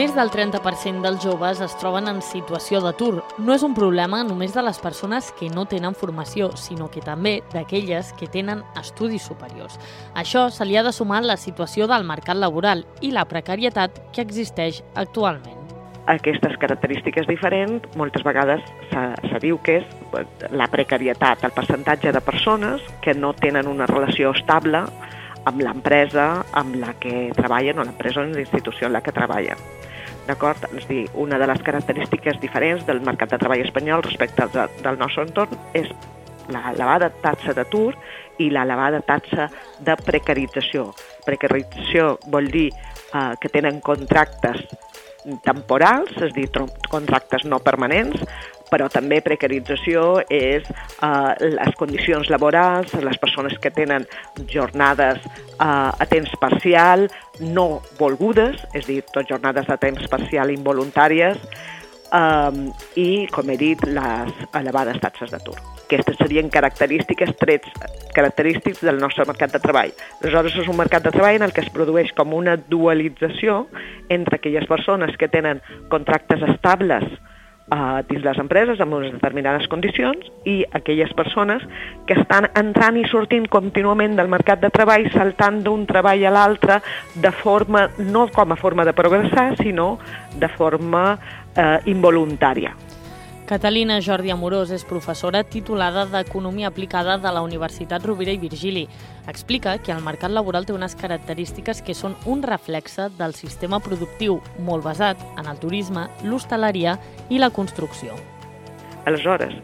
Més del 30% dels joves es troben en situació d'atur. No és un problema només de les persones que no tenen formació, sinó que també d'aquelles que tenen estudis superiors. Això se li ha de sumar la situació del mercat laboral i la precarietat que existeix actualment. Aquestes característiques diferents moltes vegades se, se diu que és la precarietat, el percentatge de persones que no tenen una relació estable amb l'empresa amb la que treballen o l'empresa o la institució en la que treballen. D'acord? És dir, una de les característiques diferents del mercat de treball espanyol respecte de, del nostre entorn és l'elevada taxa d'atur i l'elevada taxa de precarització. Precarització vol dir eh, que tenen contractes temporals, és a dir, contractes no permanents, però també precarització és eh, les condicions laborals, les persones que tenen jornades eh, a temps parcial no volgudes, és a dir, tot jornades a temps parcial involuntàries, eh, i, com he dit, les elevades taxes d'atur. Aquestes serien característiques, trets característics del nostre mercat de treball. Aleshores, és un mercat de treball en el que es produeix com una dualització entre aquelles persones que tenen contractes estables uh, dins les empreses amb unes determinades condicions i aquelles persones que estan entrant i sortint contínuament del mercat de treball, saltant d'un treball a l'altre de forma, no com a forma de progressar, sinó de forma eh, involuntària. Catalina Jordi Amorós és professora titulada d'Economia Aplicada de la Universitat Rovira i Virgili. Explica que el mercat laboral té unes característiques que són un reflexe del sistema productiu molt basat en el turisme, l'hostaleria i la construcció. Aleshores,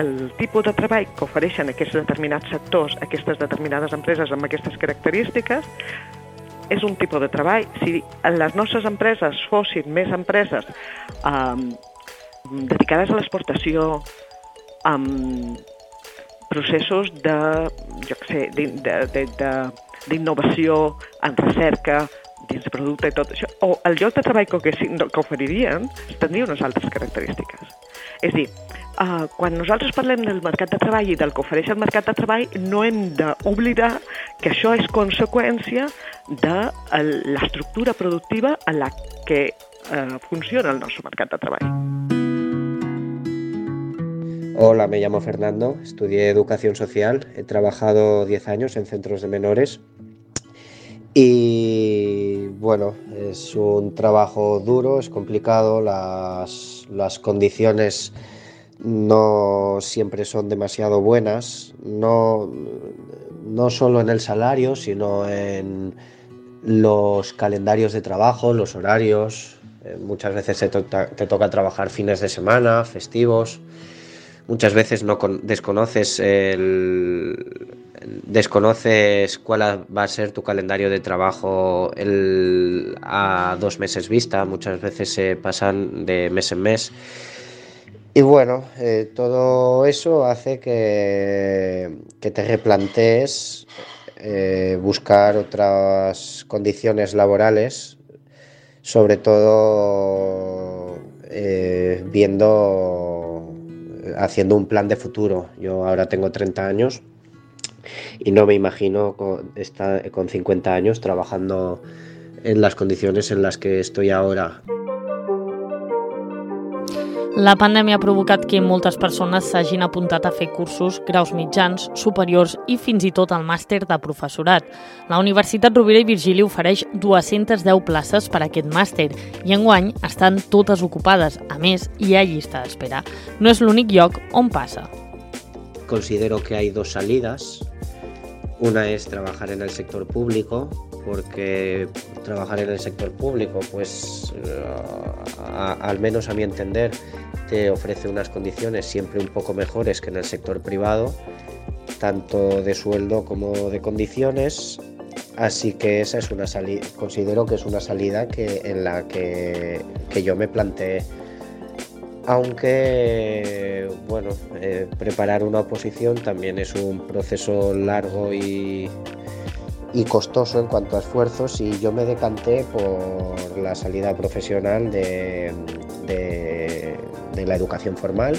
el tipus de treball que ofereixen aquests determinats sectors, aquestes determinades empreses amb aquestes característiques, és un tipus de treball. Si les nostres empreses fossin més empreses eh, dedicades a l'exportació, amb processos de, jo què sé, d'innovació en recerca, dins de producte i tot això, o el lloc de treball que, que oferirien tindria unes altres característiques. És dir, uh, quan nosaltres parlem del mercat de treball i del que ofereix el mercat de treball, no hem d'oblidar que això és conseqüència de l'estructura productiva en la que uh, funciona el nostre mercat de treball. Hola, me llamo Fernando, estudié educación social, he trabajado 10 años en centros de menores y bueno, es un trabajo duro, es complicado, las, las condiciones no siempre son demasiado buenas, no, no solo en el salario, sino en los calendarios de trabajo, los horarios, eh, muchas veces te, te toca trabajar fines de semana, festivos muchas veces no desconoces el, desconoces cuál va a ser tu calendario de trabajo a dos meses vista, muchas veces se pasan de mes en mes. Y bueno, eh, todo eso hace que, que te replantees eh, buscar otras condiciones laborales, sobre todo eh, viendo haciendo un plan de futuro. Yo ahora tengo 30 años y no me imagino con, con 50 años trabajando en las condiciones en las que estoy ahora. La pandèmia ha provocat que moltes persones s'hagin apuntat a fer cursos, graus mitjans, superiors i fins i tot el màster de professorat. La Universitat Rovira i Virgili ofereix 210 places per a aquest màster i enguany estan totes ocupades. A més, hi ha llista d'espera. No és l'únic lloc on passa. Considero que hay dos salidas. Una es trabajar en el sector público, porque trabajar en el sector público, pues al menos a mi entender, te ofrece unas condiciones siempre un poco mejores que en el sector privado, tanto de sueldo como de condiciones. Así que esa es una salida, considero que es una salida que, en la que, yo me planteé. Aunque, bueno, eh, preparar una oposición también es un proceso largo y, y costoso en cuanto a esfuerzos y yo me decanté por la salida profesional de, de, la educación formal.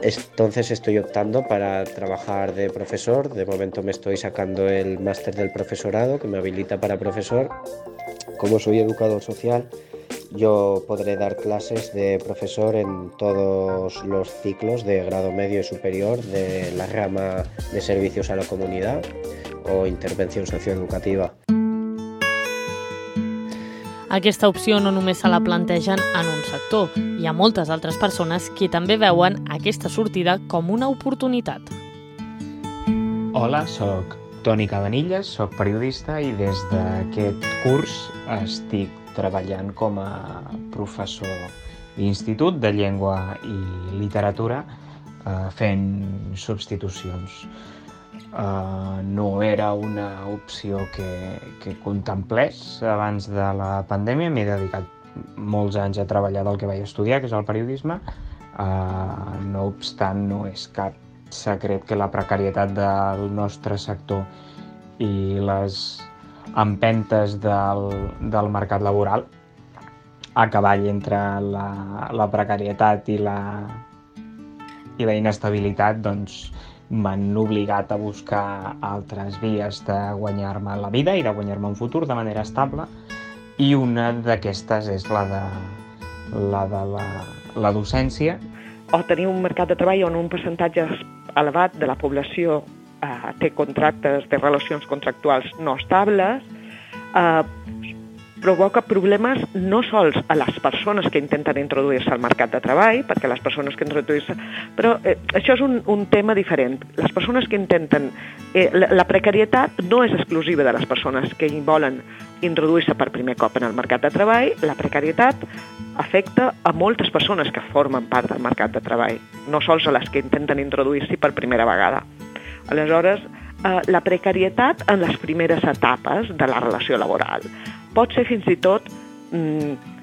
Entonces estoy optando para trabajar de profesor. De momento me estoy sacando el máster del profesorado que me habilita para profesor como soy educador social, yo podré dar clases de profesor en todos los ciclos de grado medio y superior de la rama de servicios a la comunidad o intervención socioeducativa. Aquesta opció no només se la plantegen en un sector, hi ha moltes altres persones que també veuen aquesta sortida com una oportunitat. Hola, sóc Toni Cabanilles, sóc periodista i des d'aquest curs estic treballant com a professor d'institut de llengua i literatura eh, fent substitucions. Uh, no era una opció que, que contemplés abans de la pandèmia. M'he dedicat molts anys a treballar del que vaig estudiar, que és el periodisme. Uh, no obstant, no és cap secret que la precarietat del nostre sector i les empentes del, del mercat laboral a cavall entre la, la precarietat i la, i la inestabilitat doncs, m'han obligat a buscar altres vies de guanyar-me la vida i de guanyar-me un futur de manera estable i una d'aquestes és la de la, de la, la docència. O tenir un mercat de treball on un percentatge elevat de la població eh, té contractes de relacions contractuals no estables, eh, provoca problemes no sols a les persones que intenten introduir-se al mercat de treball, perquè les persones que introduir-se... Però eh, això és un, un tema diferent. Les persones que intenten... Eh, la, la precarietat no és exclusiva de les persones que volen introduir-se per primer cop en el mercat de treball. La precarietat afecta a moltes persones que formen part del mercat de treball, no sols a les que intenten introduir-s'hi per primera vegada. Aleshores, eh, la precarietat en les primeres etapes de la relació laboral pot ser fins i tot mm,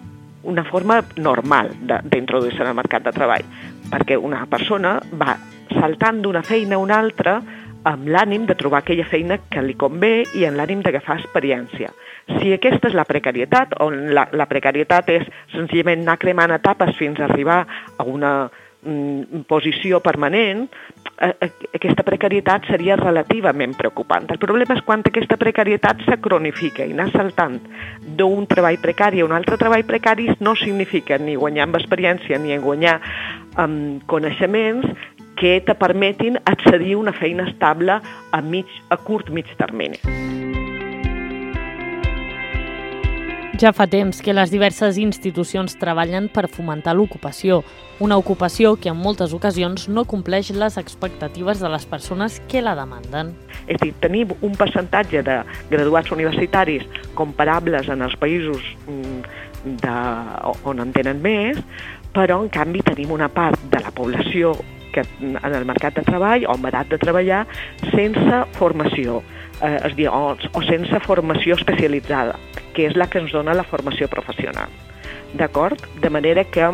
una forma normal d'introduir-se en el mercat de treball, perquè una persona va saltant d'una feina a una altra amb l'ànim de trobar aquella feina que li convé i en l'ànim d'agafar experiència. Si aquesta és la precarietat, on la, la precarietat és senzillament anar cremant etapes fins a arribar a una posició permanent, aquesta precarietat seria relativament preocupant. El problema és quan aquesta precarietat se cronifica i anar saltant d'un treball precari a un altre treball precari no significa ni guanyar amb experiència ni guanyar amb coneixements que te permetin accedir a una feina estable a, mig, a curt mig termini. Ja fa temps que les diverses institucions treballen per fomentar l'ocupació, una ocupació que en moltes ocasions no compleix les expectatives de les persones que la demanden. És dir, tenim un percentatge de graduats universitaris comparables en els països mm, de, on en tenen més, però en canvi tenim una part de la població que en el mercat de treball o amb edat de treballar sense formació, eh, és dir, o, sense formació especialitzada que és la que ens dona la formació professional. D'acord? De manera que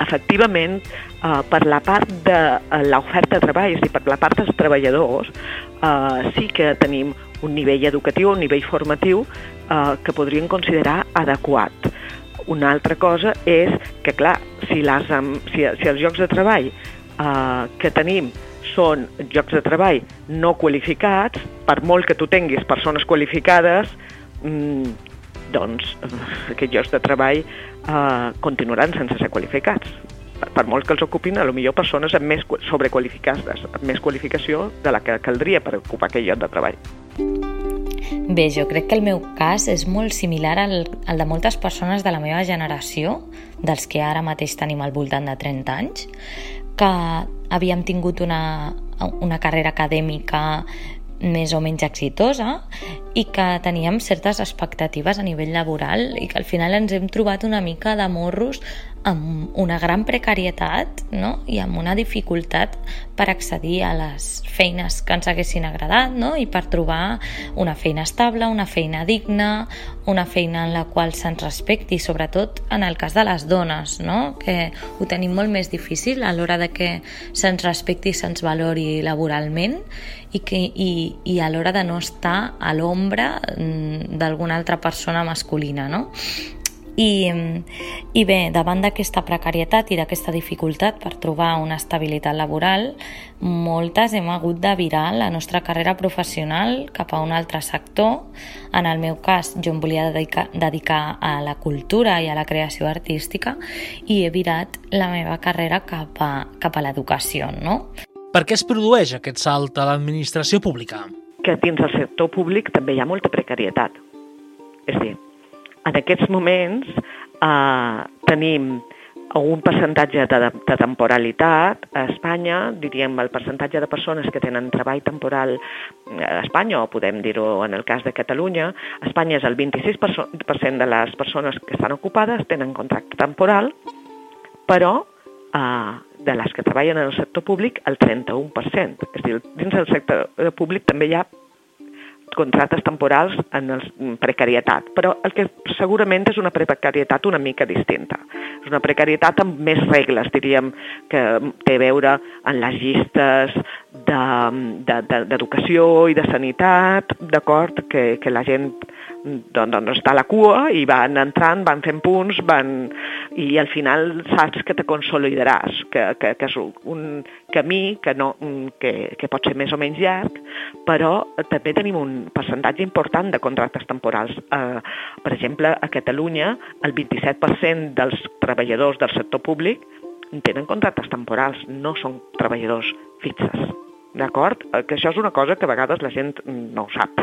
efectivament, eh, per la part de eh, l'oferta de treball, dir, per la part dels treballadors, eh, sí que tenim un nivell educatiu, un nivell formatiu eh, que podríem considerar adequat. Una altra cosa és que, clar, si, les, si, si els llocs de treball eh, que tenim són llocs de treball no qualificats, per molt que tu tinguis persones qualificades, mm, doncs aquests llocs de treball eh, continuaran sense ser qualificats. Per, per molt que els ocupin, a lo millor persones amb més sobrequalificades, amb més qualificació de la que caldria per ocupar aquell lloc de treball. Bé, jo crec que el meu cas és molt similar al, al de moltes persones de la meva generació, dels que ara mateix tenim al voltant de 30 anys, que havíem tingut una, una carrera acadèmica més o menys exitosa i que teníem certes expectatives a nivell laboral i que al final ens hem trobat una mica de morros amb una gran precarietat no? i amb una dificultat per accedir a les feines que ens haguessin agradat no? i per trobar una feina estable, una feina digna, una feina en la qual se'ns respecti, sobretot en el cas de les dones, no? que ho tenim molt més difícil a l'hora de que se'ns respecti i se'ns valori laboralment i, que, i, i a l'hora de no estar a l'ombra mm, d'alguna altra persona masculina. No? I, I bé, davant d'aquesta precarietat i d'aquesta dificultat per trobar una estabilitat laboral, moltes hem hagut de virar la nostra carrera professional cap a un altre sector. En el meu cas, jo em volia dedicar, dedicar a la cultura i a la creació artística i he virat la meva carrera cap a, cap a l'educació, no? Per què es produeix aquest salt a l'administració pública? Que dins del sector públic també hi ha molta precarietat. És a dir, en aquests moments eh, tenim un percentatge de, de temporalitat a Espanya, diríem el percentatge de persones que tenen treball temporal a Espanya, o podem dir-ho en el cas de Catalunya, a Espanya és el 26% de les persones que estan ocupades tenen contracte temporal, però eh, de les que treballen en el sector públic el 31%. És dir, dins del sector públic també hi ha contractes temporals en el precarietat, però el que segurament és una precarietat una mica distinta. És una precarietat amb més regles, diríem, que té a veure en les llistes d'educació de, de, de, i de sanitat, d'acord, que, que la gent doncs, doncs està a la cua i van entrant, van fent punts, van... i al final saps que te consolidaràs, que, que, que és un camí que, no, que, que pot ser més o menys llarg, però també tenim un percentatge important de contractes temporals. Eh, per exemple, a Catalunya el 27% dels treballadors del sector públic tenen contractes temporals, no són treballadors fixes. D'acord? Eh, que això és una cosa que a vegades la gent no ho sap.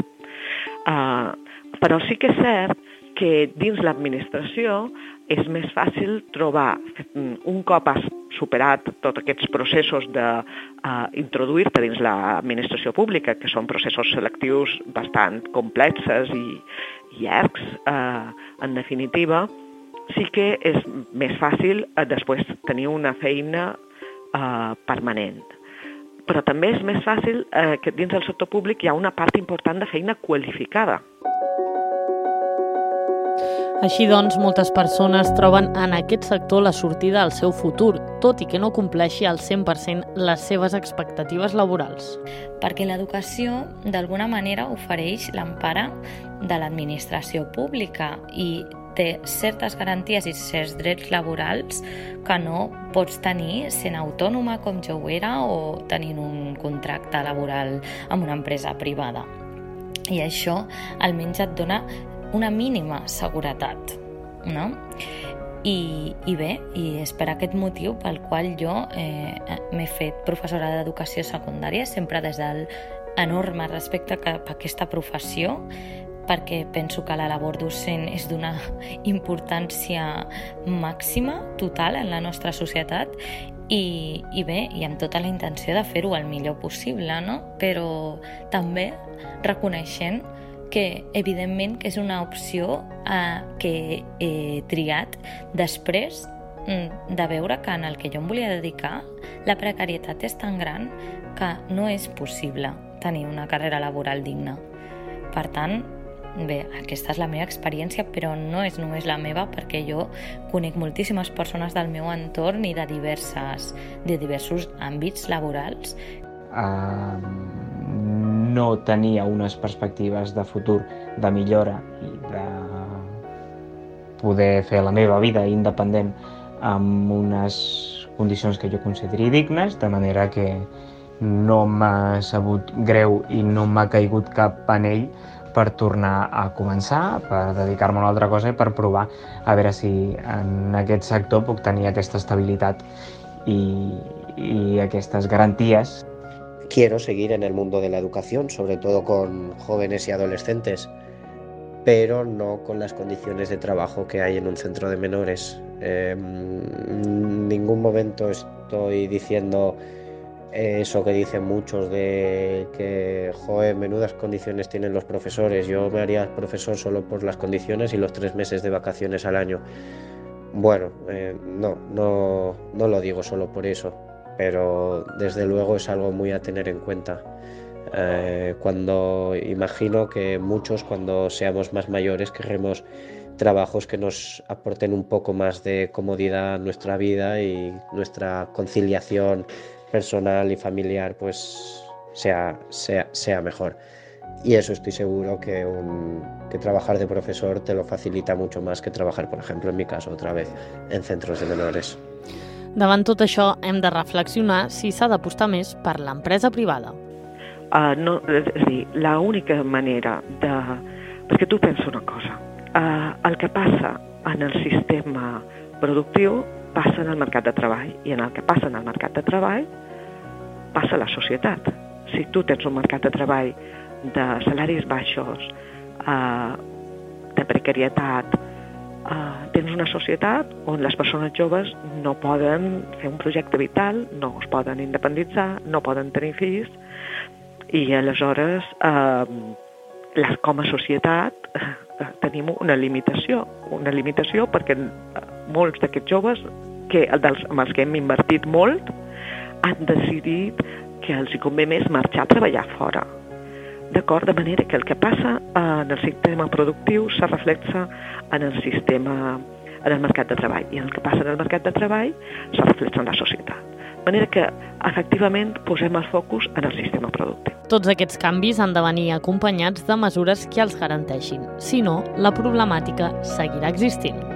Uh, però sí que és cert que dins l'administració és més fàcil trobar, mm, un cop has superat tots aquests processos d'introduir-te uh, dins l'administració pública, que són processos selectius bastant complexes i, llargs, uh, en definitiva, sí que és més fàcil uh, després tenir una feina permanent. Però també és més fàcil que dins del sector públic hi ha una part important de feina qualificada. Així doncs, moltes persones troben en aquest sector la sortida al seu futur, tot i que no compleixi al 100% les seves expectatives laborals. Perquè l'educació, d'alguna manera, ofereix l'empara de l'administració pública i té certes garanties i certs drets laborals que no pots tenir sent autònoma com jo ho era o tenint un contracte laboral amb una empresa privada. I això almenys et dona una mínima seguretat, no? I, i bé, i és per aquest motiu pel qual jo eh, m'he fet professora d'educació secundària, sempre des del enorme respecte cap a aquesta professió, perquè penso que la labor docent és d'una importància màxima, total, en la nostra societat i, i bé, i amb tota la intenció de fer-ho el millor possible, no? Però també reconeixent que evidentment que és una opció eh, que he triat després mm, de veure que en el que jo em volia dedicar la precarietat és tan gran que no és possible tenir una carrera laboral digna. Per tant, bé, aquesta és la meva experiència, però no és només la meva perquè jo conec moltíssimes persones del meu entorn i de, diverses, de diversos àmbits laborals. Um, no tenia unes perspectives de futur de millora i de poder fer la meva vida independent amb unes condicions que jo consideri dignes, de manera que no m'ha sabut greu i no m'ha caigut cap panell per tornar a començar, per dedicar-me a una altra cosa i per provar a veure si en aquest sector puc tenir aquesta estabilitat i, i aquestes garanties quiero seguir en el mundo de la educación, sobre todo con jóvenes y adolescentes, pero no con las condiciones de trabajo que hay en un centro de menores. En ningún momento estoy diciendo eso que dicen muchos de que, joder, menudas condiciones tienen los profesores. Yo me haría profesor solo por las condiciones y los tres meses de vacaciones al año. Bueno, eh, no, no, no lo digo solo por eso pero desde luego es algo muy a tener en cuenta. Eh, cuando imagino que muchos cuando seamos más mayores querremos trabajos que nos aporten un poco más de comodidad a nuestra vida y nuestra conciliación personal y familiar pues sea, sea, sea mejor. y eso estoy seguro que, un, que trabajar de profesor te lo facilita mucho más que trabajar, por ejemplo, en mi caso, otra vez, en centros de menores. Davant tot això, hem de reflexionar si s'ha d'apostar més per l'empresa privada. Uh, no, és a dir, l'única manera de... Perquè tu pensa una cosa, uh, el que passa en el sistema productiu passa en el mercat de treball i en el que passa en el mercat de treball passa a la societat. Si tu tens un mercat de treball de salaris baixos, eh, de precarietat, una societat on les persones joves no poden fer un projecte vital, no es poden independitzar, no poden tenir fills, i aleshores eh, les, com a societat eh, tenim una limitació, una limitació perquè eh, molts d'aquests joves que, dels, amb els que hem invertit molt han decidit que els hi convé més marxar a treballar fora D'acord? De manera que el que passa en el sistema productiu se reflexa en el sistema en el mercat de treball i el que passa en el mercat de treball se reflexa en la societat. De manera que, efectivament, posem el focus en el sistema productiu. Tots aquests canvis han de venir acompanyats de mesures que els garanteixin. Si no, la problemàtica seguirà existint.